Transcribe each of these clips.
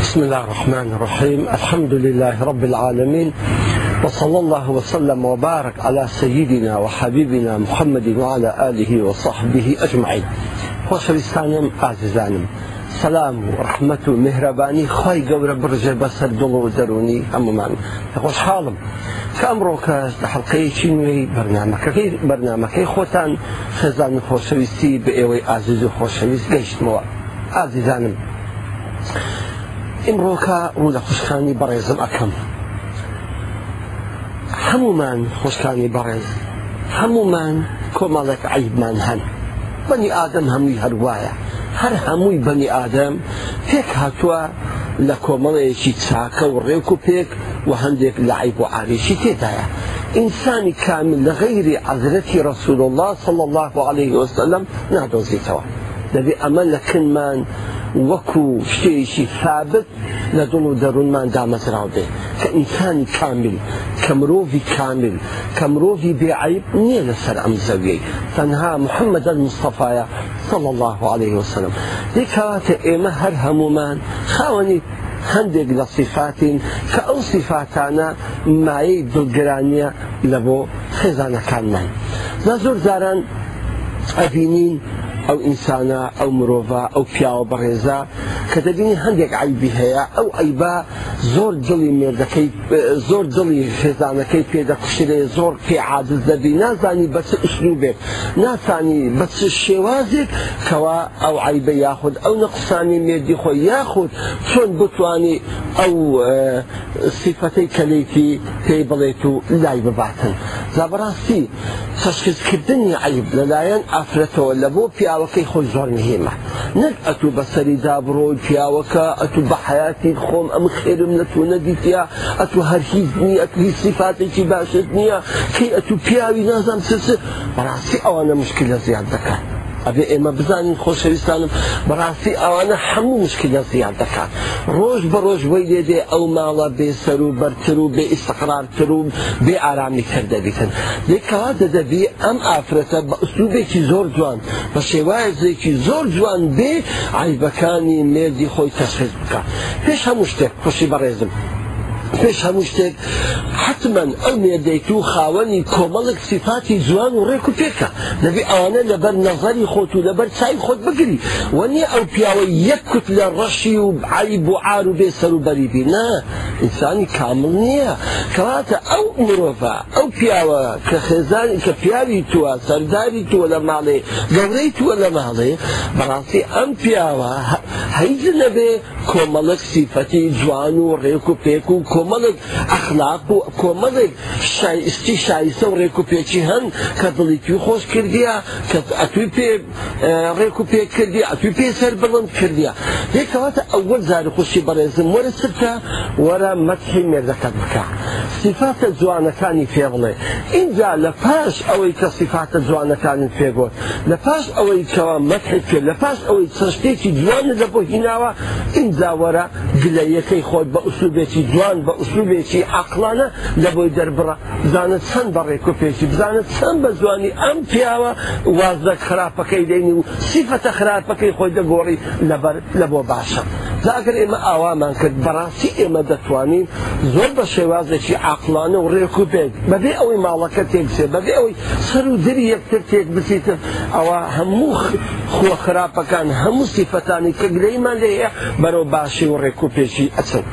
بسم الله الرحمن الرحيم الحمد لله رب العالمين وصلى الله وسلم وبارك على سيدنا وحبيبنا محمد وعلى آله وصحبه أجمعين خۆشەویستانم ئازیزانم سلام و ڕحمت و میهرەبانی خی گەورە برژێ بەسەر دڵ و دەرونی هەمومان خۆشحاڵم کە ئەمڕۆ کە حڵلقەیەکی نوێی بەرنمەکەی بەرنمەکەی خۆتان خێزان خۆشەویستی بە ئێوەی ئازیز و خۆشەویست گەیشتمەوە ئازیزانم ئمڕۆکە ڕوو لە خوشکانی بەڕێزم ئەەکەم هەمومان خۆشکانی بەڕێز هەمومان کۆمەڵێک عیبمان هەن بەنی ئادەم هەمووی هەروایە هەر هەمووی بەنی ئادەم پێک هاتووە لە کۆمەڵەیەکی چاکە و ڕێک و پێک و هەندێک لە عیب و عاریشی تێدایە ئینسانی کامل لە غەیری عزرەتی رەسول الله صلى الله عليه وسلم نادۆزیتەوە دەبێت ئەمە لە کنمان وەکو شتێکی ثابت لە دڵ و دەروونمان دامەزراو بێ کە ئینسانی کامل کە مرۆڤی کامل کە مرۆڤی بێعیب نییە لەسەر ئەم زەویەی تەنها محەممەد مستەفاایە صل الله عليه وسلم دی کەواتە ئێمە هەر هەمومان خاوەنی هەندێک لە سیفاتین کە ئەو سیفاتانە مایەی دڵگرانیە لە بۆ خێزانەکانمان. زۆر زاران ئەبینین ئەو ئینسانە ئەو مرۆڤ ئەو پیاوە بەڕێزە کە دەبینی هەندێک عیبی هەیە ئەو ئەیبا زۆر دڵی مێردەکەی زۆر دڵی خێزانەکەی پێدەکوشرێ زۆر پێ عادز دەبی نازانی بەچ ئوسلو بێت ناسانی بەچ شێوازێک کەوا ئەو عیبە یاخود ئەو نەقسانی مێردی خۆی یاخود چۆن بتانی ئەو سیفەتەی کەلێکی پێی بڵێت و لای بباتن زابڕاستی چەشکردکردنی عیب لەلایەن ئافرەتەوە لە بۆ پیاوەکەی خۆی زۆر نهێمە نەک ئەتوو بەسەری دابڕۆ پیاوەکە ئەتو بە حیاتی خۆم ئەم خێرم لە تۆ نەدیتیا ئەتو هەرهیز نی ئەتو هیچ سیفاتێکی باشت نییە کەی ئەتو پیاوی نازانم سس بەڕاستی ئەوانە مشکلە زیاد دەکات. ئەبێ ئێمە بزانین خۆشەویستانم بەڕاستی ئەوانە هەموو مشکلە زیاد دەکات ڕۆژ بە ڕۆژ وی لێدێ ئەو ماڵە بێسەر و بەرتر و بێ ئیسقرارتر و بێ ئارامی کردەبیتن لێکەوا دەدەبی ئەم ئافرەتە بە ئوسوبێکی زۆر جوان بە شێوازێکی زۆر جوان بێ عیبەکانی مێردی خۆی تەسخیز بکە پێش هەموو شتێک خوشی بەڕێزم پێش هەموو شتێک حتمما ئەو مێدەیت و خاوەنی کۆمەڵک سیفاتی جوان و ڕێک و پێکە دەبی ئەوانە لەبەر نەظری خۆت و لەبەر چای خۆت بگری وەنی ئەو پیاوە یەک کوت لە ڕەشی و عی بۆ ئار و بێ سەر و بەریبی نا ئینسانی کامل نییە کەواتە ئەو مرۆڤ ئەو پیاوە کە خێزانی کە پیاوی تووە سەرداری تووە لە ماڵێ گەورەی تووە لە ماڵێ بەڕاستی ئەم پیاوە هەیز نەبێ کۆمەڵک سیفەتی جوان و ڕێک و پێک و کۆ کۆمەڵێک ئەخلاق و کۆمەڵێک شایستی شایستە و ڕێک و پێچی هەن کە دڵی توی خۆش کردیە کە ئەتوی پێ ڕێک و پێ کردی ئەتوی پێ سەر بڵند کردیە یکەواتە ئەوەل زاری خوشی بەڕێزم وەرە سرتە وەرە مەتحی مێردەکەت بکە سیفاتە جوانەکانی پێ بڵێ اینجا لە پاش ئەوەی کە سیفاتە جوانەکانت پێگوت لە پاش ئەوەی کەوا مەتحی کرد لە پاش ئەوەی چەشتێکی جوانە لە بۆ هیناوە اینجا وەرە گلەیەکەی خۆی بە ئوسوبێکی جوان بە ئوسوبێکی عقلانە لەبۆی دەربڕە بزانت چەند بە ڕێک و پێچی بزانت چەند بە زوانی ئەم پیاوە وازدە خراپەکەی دەینی و سیفەتە خراپەکەی خۆی دەگۆڕی لە بۆ باشە زاگەر ئێمە ئاوامان کرد بەڕاستی ئێمە دەتوانین زۆر بە شێوازێکی عقلانە و ڕێک و بێت بەبێ ئەوەی ماڵەکە تێکسێ بەبێ ئەوەی سەر و دری یەکتر تێک بچیتن ئەوە هەموو خۆ خراپەکان هەموو سیفەتانی کە گرەیمان لەیە بەرەو باشی و ڕێک و پێشی ئەچن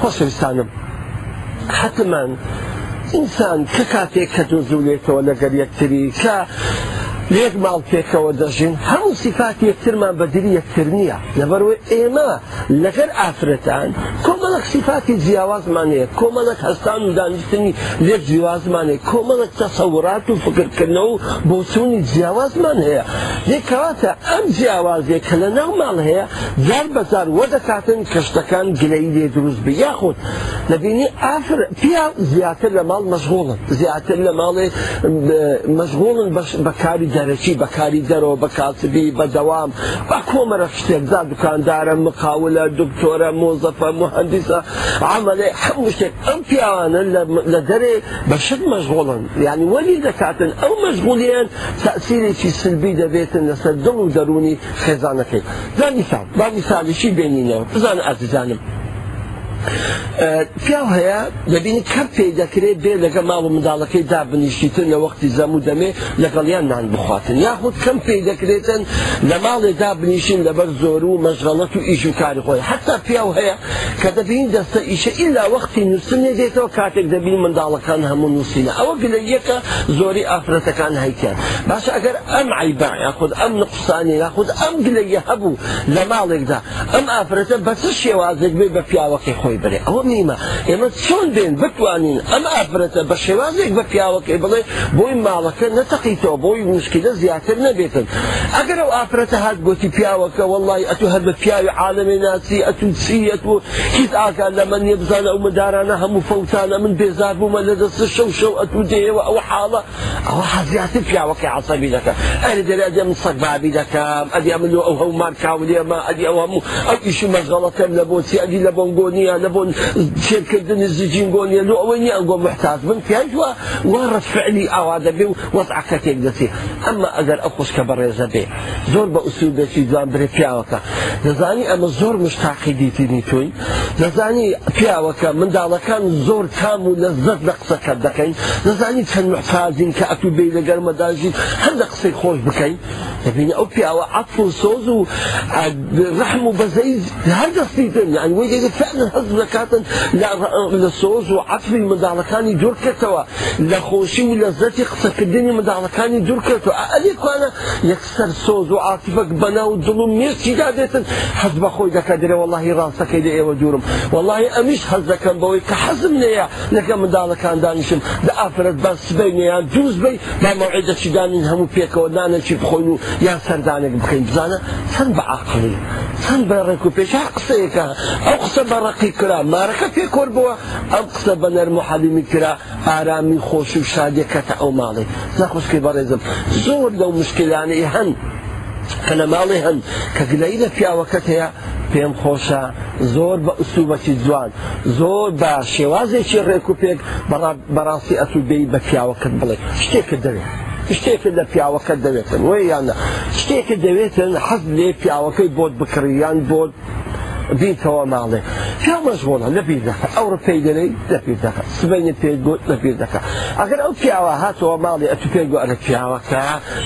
خۆشەویستانم حتمما ئینسان کە کاتێک کە دۆزولێتەوە لەگەر یەکتری کە لێک ماڵ پێکەوە دەژین هەموو سیفات یەکترمان بەدری یەکتر نییە لەبەروێ ئێمە لەگەر ئافرەتان کۆ کۆمەڵک سیفاتی جیاوازمانەیە کۆمەڵک هەستان و دانیشتنی لێک جیوازمانەیە کۆمەڵک تەسەورات و فکردکردنەوە بۆچوونی جیاوازمان هەیە یکەواتە ئەم جیاوازێک کە لە ناو ماڵ هەیە جار بەزار وە دەکاتن کەشتەکان گلەی لێ دروست ب یاخود لەبینی ئافر پیا زیاتر لە ماڵ مەشغوڵن زیاتر لە ماڵێ مەشغوڵن بەکاری دەرەکی بەکاری دەرەوە بە کاسبی بەدەوام بە کۆمەرە شتێکدا دوکاندارە مقاولە دکتۆرە مۆزەفە مهندس کە عملێ هەموو شتێک ئەم پیاوانە لە دەرێ بەشت مەژغۆڵن یعنی وەلی دەکاتن ئەو مەژغولیان تاسیرێکی سلبی دەبێتن لەسەر دڵ و دەرونی خێزانەکەی دانیسان با میسالیشی بینینەوە بزان ئازیزانم پیاو هەیە دەبینی کە پێی دەکرێت بێ لەگە ماڵ و منداڵەکەی دابنیشتن لە وەختی زەمو دەمێ لەگەڵیان نان بخواتن یاخود کەم پێی دەکرێتن لە ماڵێ دابنیشین لەبەر زۆر و مەژغەڵەت و ئیش و کاری خۆی حتا پیاو هەیە کە دەبین دەستە ئیشە ئیلا وەختی نووسن نێدێتەوە کاتێک دەبین منداڵەکان هەموو نووسینە ئەوە گلە یەکە زۆری ئافرەتەکان هەیتیان باشە ئەگەر ئەم عیبا یاخود ئەم نقصانی یاخود ئەم گلەیە هەبوو لە ماڵێکدا ئەم ئافرەتە بەچە شێوازێک بێ بە پیاوەکەی خۆ خوي بري او نیمە يما شلون بين بتوانین اما افرت بشوازك بكياوك بە پیاوەکەی بڵێ بۆی نتقي تو بۆی مشكله زیاتر نەبێتن اگر ئەو ئافرەتە هات گوتی پیاوەکە وڵی ئەتو هەر بە عالم عاالمی ناچی ئەتو چیەت و هیچ ئاکان لە من نێبزانە ئەو من بيزاب وما لدس دەست شەو شەو ئەتو او ئەو حاڵە ئەوە حەزیاتی پیاوەکە عسەبی دەکە ئەری دەرێ من سەگ بابی دەکەم او هو ئەو هەومان ما ادي او هم اي مەزگەڵەکەم ما بۆچی ئەدی ادي لبونغونيا أنا بون شركة دنزي جنقون يلو وين أقوم محتاج من كيف ورد فعلي أوادا بي كتير تيجدتي أما أجر أخوش كبر يزبي زور بأسلوب بشي دوان بري پیاوەکە دەزانی ئەمە زۆر مشتاقی دیتینی تۆی دەزانی پیاوەکە منداڵەکان زۆر کام و لە زەت لە قسەکە دەکەین دەزانی چەند محتازین کە ئەتو بی لە گەرمەداژیت هەندە قسەی خۆش بکەین دەبینە ئەو پیاوە عف و سۆز و ڕحم و بەزەی هەر دەستیتن ئەنگوی دەگە فعلا هەز دەکاتن لە سۆز و عفی منداڵەکانی دوورکردەوە لە خۆشی و لە زەتی قسەکردنی منداڵەکانی دوورکردەوە ئەلێکوانە یەکسەر سۆز و عاتیفەک بەناو دڵ و مێسیدا دێتن حەز بە خۆی دەکاتێرە واللهی ڕاستەکەی لە ئێوە دوورم واللهی ئەمیش حەز دەکەم بەوەی کە حەزم نەیە لەگە منداڵەکان دانیشم دە ئافرەت بەسبینیان دووز بی بامەعێدەشی دانین هەموو پێکەوە نانەکی بخۆین و یان سەردانێک بخین بزانە چەند بە عقلی چەند بە ڕێک و پێش قسەیەەکە ئەو قسە بە ڕقیک کرا مارەکە پێ کۆر بووە ئەم قسە بە نەرمە حەلیمی کرا ئارامی خۆش و شادەکەتە ئەو ماڵی نەخۆشکی بەڕێزم زۆر لەو مشکلانەی هەن کە لە ماڵی هەن کە گلەی لە پیاوەکەت هەیە پێم خۆشە زۆر بە ئوسوبەتی جوان زۆر بە شێوازێکی ڕێکوپێک بەڕاستی ئەسوودەی بە پیاوەکەت بڵێ شتێکت دەوێت. شتێکت لە پیاوەکە دەوێتن وی یانە شتێکت دەوێتن حەز لێ پیاوەکەی بۆت بکڕیان بۆت بیتەوە ماڵێ هەڵمەش بۆڵە لە پێ دەکە ئەوڕ پێی دەرەی لە پێ دەکە سبینە پێگوت لە پێ دەکە ئەگەر ئەو پیاوە هاتەوە ماڵی ئەتو پێ گوۆ ئەرە پیاوەکە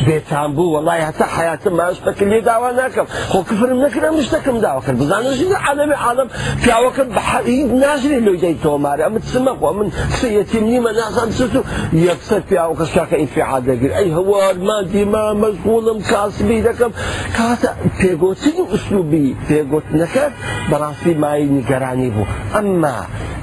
بێتان بوو وڵی هەتا حیاتم ماش بەکە لێ داوا ناکەم خۆ کفرم نەکرم شتەکەم داواکرد بزانشی عالەمی عالم پیاوەکە بەحید ناژێ لۆ دەی تۆمارە ئەمە چمە خۆ من قسەەتیم نیمە نازان سوت و یەکسەر پیاوەکە شاکە ئینفیعا دەگر ما هەوارمان دیما مەزغوڵم کاسبی دەکەم کاتە پێگۆچین و ئوسلوبی پێگوت نەکرد براسي مای نیگەر گۆڕانی بوو ئەمما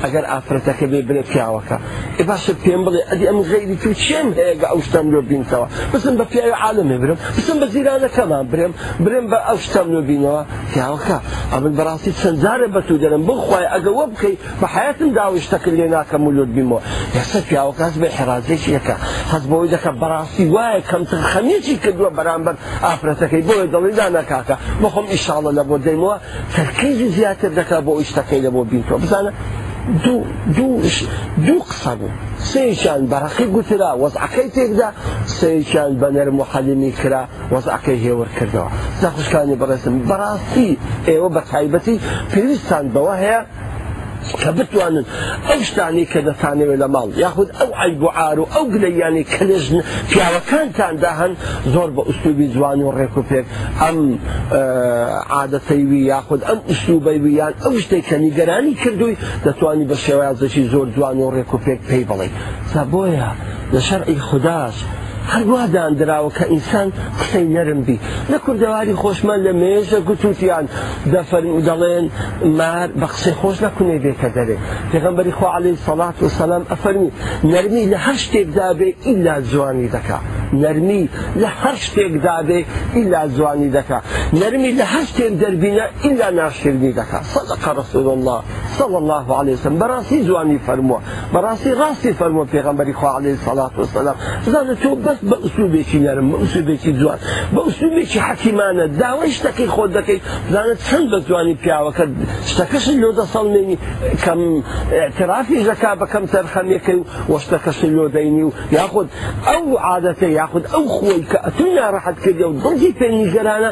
ئەگەر ئافرەتەکە بێ بنە پیاوەکە ئێ باشە پێم بڵێ ئەدی ئەم غەیری تو چێم هەیەگە ئەو شتم لۆ بینکەوە بسم بە پیاوی عالمێ برم بسم بە زیرانەکەمان برم برم بە ئەو شتم لۆ بینەوە پیاوەکە ئەمن بەڕاستی چەندجارە بە تو دەرم بخوای ئەگە وە بکەی بە حياتم داویشتەکە لێ ناکەم و لۆت بیمەوە یاسە پیاوەکەس بە حێرازێکیەکە حەز بۆی دەکە بەڕاستی وایە کەمتر خەمیەکی کردووە بەرامبەر ئافرەتەکەی بۆی دڵی دانەکاکە بخۆم ئیشاڵە لە بۆ دەیمەوە تەرکیزی زیاتر دەکا بۆ ئیشتەکە ڕقەکەی بۆ بینکە بزانە دوو دوو قسە بوو سێشان بەڕقی گوترا وەزعەکەی تێکدا سێشان بە نەرم و حەلیمی کرا وەزعەکەی هێور کردەوە زەخشکانی بەڕێسم بەڕاستی ئێوە بە تایبەتی پێویستان بەوە هەیە کە بتوانن ئەو شتانی کە دەتانەوێت لە ماڵ یاخود ئەو ئایگوعار و ئەو گلەیانی کلژن پیاوەکانتاندا هەن زۆر بە ئوسوبی جوان و ڕێکوپێک ئەم عادەتەیوی یاخود ئەم ئوسوبەیوی یان ئەو شتێک کە نیگەرانی کردووی دەتوانی بە شێوازەشی زۆر جوان و ڕێکوپێک پێی بڵێ سە بۆیە لە شەرعی خودداش هەروە دانراوە کە ئینسان قسەی نەرم بی لە کوردەواری خۆشمان لە مێژە گوتوتیان دەفەرم و دەڵێن مار بە قسەی خۆش نەکوێ بێتە دەرێ پێغمبەری خۆ عليهەی سەڵات و سەسلام ئەفەرمی نەرمی لە هەر شتێکدا بێ ئیلا جوانی دەکات. نەرمی لە هەر شتێک دادێ ئیلا جوانی دەکا نەرمی لە هەر شتێن دەربینە ئیلا ناشردنی دەکا سەدەقە ڕسول الله صلى الله عليه وسلم براسي زواني فرموا براسي راسي فرموا في غنبري خو عليه الصلاة والسلام زانه تو بس بأسلوبي شي نرم بأسلوبي شي زوان بأسلوبي شي حكيمانة داوي اشتكي خود دكي زانه تسن بزواني بياوك اشتكش اللو دا صلميني كم اعترافي زكاة بكم ترخمي كي واشتكش اللو ديني ياخد او عادتي ياخد او خوي كاتنا راح تكدي کردی في دڵی پێ نیگەرانە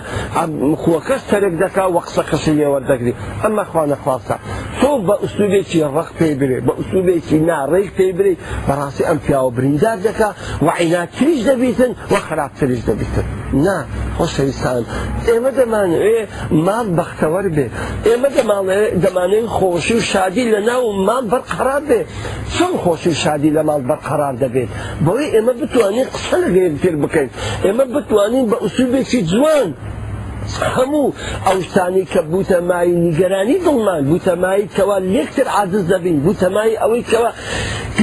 خۆکەس تەرێک دەکا وەقسە کەسی لێوەردەگری ئەمە خوانە خواستە تۆ بە ئوسودێکی ڕق پێی برێ بە ئوسودێکی ناڕێک پێی برێ بەڕاستی ئەم پیاوە بریندار دەکا وعیناتریش دەبیتن وە نا خۆشەویستان ئێمە دەمانوێ ماڵ بەختەوە بێ ئێمە دەمانێن خۆشی و شادی لە ناو ماڵ بەرقەرار بێ چۆن خۆشی و شادی لە ماڵ بەرقەرار دەبێت بەوەی ئێمە بتوانین قسە لەگەێن تر بکەین ئێمە بتوانین بە ئوسوبێکی جوان هەموو ئەو شتانی کە بوتەمای نیگەرانی دڵمان بوتەمایی کەوا لێکتر عادز دەبین بوتەمای ئەوەی کەەوە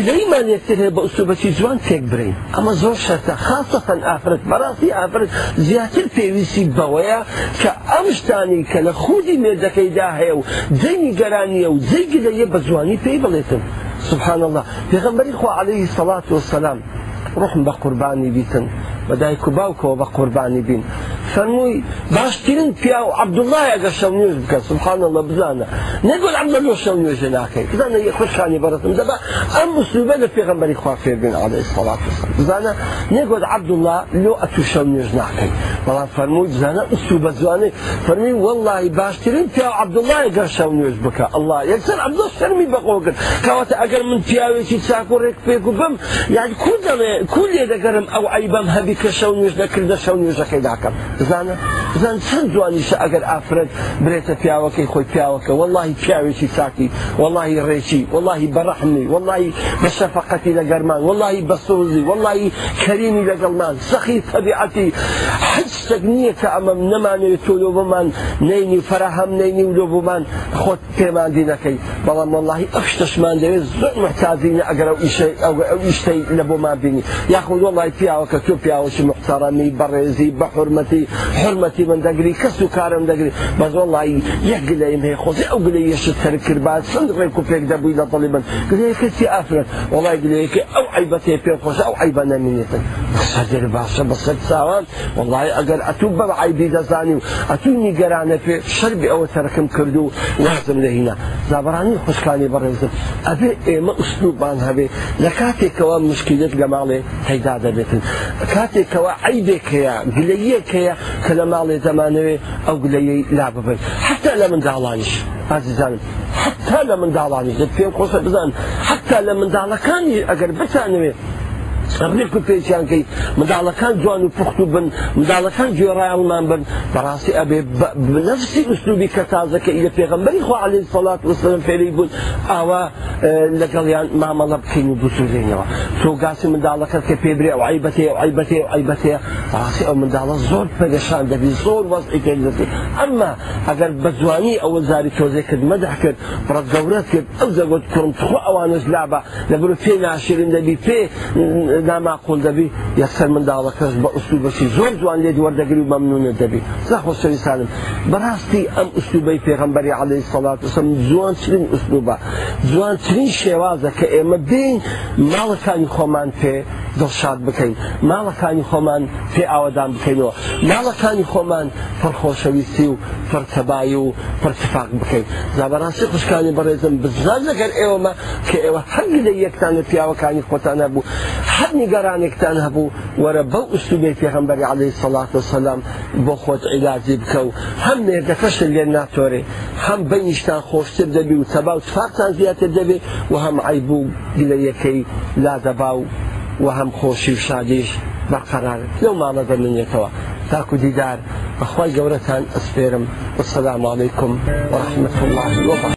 گلەیمان لێکتر هەیە بە ئوسوبەتی جوان تێک برین ئەمە زۆر شەرتە خاصەن ئافرەت بەڕاستی ئافرەت زیاتر پێویستی بەوەیە کە ئەم شتانی کە لە خودی مێردەکەیدا هەیە و جەنی گەرانیە و جەیگی لەیە بە جوانی پێی بڵێتم سبحان الله پێغەمبەری خوا عليه سەڵات وسلام ڕحم بە قوربانی بیتن بەدایک و باوکەوە بە قوربانی بین. فەرمووی باشترین پیا و عبدوڵایە گە شەو نوێژ بکە سبحانە لە بزانە نەگوۆل عبدە لۆ شەو نوێژە ناکەی بزانە یە خۆشانی بەرەتم دەبا ئەم مسلوبە لە پێغمبەری خوا فێبن عادی سڵات بزانە نەگوۆت عبدوڵا لۆ ئەتو شەو نوێژ ناکەی بەڵام فەرمووی بزانە ئوسو بە جوانەی فەرمی واللهی باشترین پیا و عبدوڵایە گە شەو نوێژ بکە ئەله یەکسەر عبدۆ فەرمی بەقۆگرن کەواتە ئەگەر من پیاوێکی چاک و ڕێک پێک و بم یاک کو دەڵێ کو لێ دەگەرم ئەو ئەیبەم هەبی کە شەو نوێژ دەکردە شەو نوێژەکەی داکەم بزانه زانە چند چەند شا اگر افراد برێتە پیاوکی خوی پیاوکی واللهی پیاوشی ساکی واللهی ریشی واللهی برحمی واللهی بشفقتی لگرمان لە گەرمان واللهی بە سوزی واللهی کەریمی لەگەڵمان سەخی تەبیعەتی حج سەگنیە کە ئەمە نەمانێت تۆلۆ بمان نینی فەرەهەم نینی ولۆ بۆمان خۆت پێماندی نەکەی بەڵام وڵی ئەف شتەشمان دەوێت زۆر محتازینە ئەگەر ئیشتەی لە بۆمان بینی یاخود وڵی پیاوە کە تۆ پیاوەشی محتەڕەمی بەڕێزی بە حرمەتی حرمەتی من دەگری کەس و کارم دەگری بەز وڵی یەک گلەیم هەیە خۆزی ئەو گلەی یەشت تەرکردبات چەند ڕێک و پێک دەبووی لە دڵی من گلەیەکەی ئافرەت وڵی گلەیەکی ئەو عیبەتێ پێ خۆش ئەو عیبە نەمینێتن سەدر باشە بە سەر ساوان وڵی وڵی ئەگەر ئەتو بەب عیبی دەزانی و ئەتوی نیگەرانە پێ شەربی ئەوە سەرکەم کرد و وازم لە هینا زابرانی خوشکانی بەڕێزم ئەبێ ئێمە ئوسلوبان هەبێ لە کاتێکەوە مشکلت لە ماڵێ تەیدا دەبێتن کاتێکەوە عیبێکەیە گلەیەکەیە کە لە ماڵێ دەمانەوێ ئەو گلەیە لا ببن حتا لە منداڵانیش ئازیزانم حتا لە منداڵانی پێم خۆشە بزان حتا لە منداڵەکانی ئەگەر بتانەوێ سەرنێک و پێچیان کەی منداڵەکان جوان و پخت و بن منداڵەکان گوێڕایڵمان بن بەڕاستی ئەبێ بنەفسی ئوسلوبی کە تازەکە لە پێغمبەری خۆ علی سەڵات وسلم فێری بوون ئاوا لەگەڵیان مامەڵە بکەین و دوسوزێنەوە تۆگاسی منداڵەکە کە پێبرێ ئەو عیبەتەیە و عیبەتێ و عیبەتەیە ڕاستی ئەو منداڵە زۆر پەرێشان دەبی زۆر وەستی پێدەستی ئەمما ئەگەر بە جوانی ئەوە زاری تۆزێکرد مەدەح کرد بڕەت گەورەت کرد ئەو زەگوت کوڕم تخۆ ئەوانش لابە لەبرو پێ ناشرین دەبی پێ ناماقول دەبی یەکسەر منداڵەکەش بە ئوستوبەسی زۆر جوان لێ وەردەگری و مەمنونە دەبی زە خۆشەویسانم بەڕاستی ئەم ئوستوبەی پێغمبەری عليهەی سەڵات وسم جوانترین ئوستوبە جوانترین شێوازە کە ئێمە بین ماڵەکانی خۆمان پێ دڵشاد بکەین ماڵەکانی خۆمان پێ ئاوادان بکەینەوە ماڵەکانی خۆمان پرخۆشەویستی و پرتەبایی و پرتفاق بکەین زابڕاستی خوشکانی بەڕێزم بزان لەگەر ئێوەمە کە ئێوە هەنگ لە یەکتان لە پیاوەکانی خۆتانە بوو هەر نیگەرانێکتان هەبوو وەرە بەو ئوسوبێ پێغمبەری عليه سەلات و سەسلام بۆ خۆت عیلازی بکە و هەم نێردەکەش لێ ناتۆرێ هەم بەنیشتان خۆشتر دەبی و تەبا و تفاقتان زیاتر دەبێ و هەم عیبوو گلە یەکەی لا دەبا و و هەم خۆشی و شادیش بەقەرارت لەو ماڵە دەمنێتەوە تاکو دیدار بەخوای گەورەتان ئەسپێرم وسلام عیکم وەحمت الله وبرکاته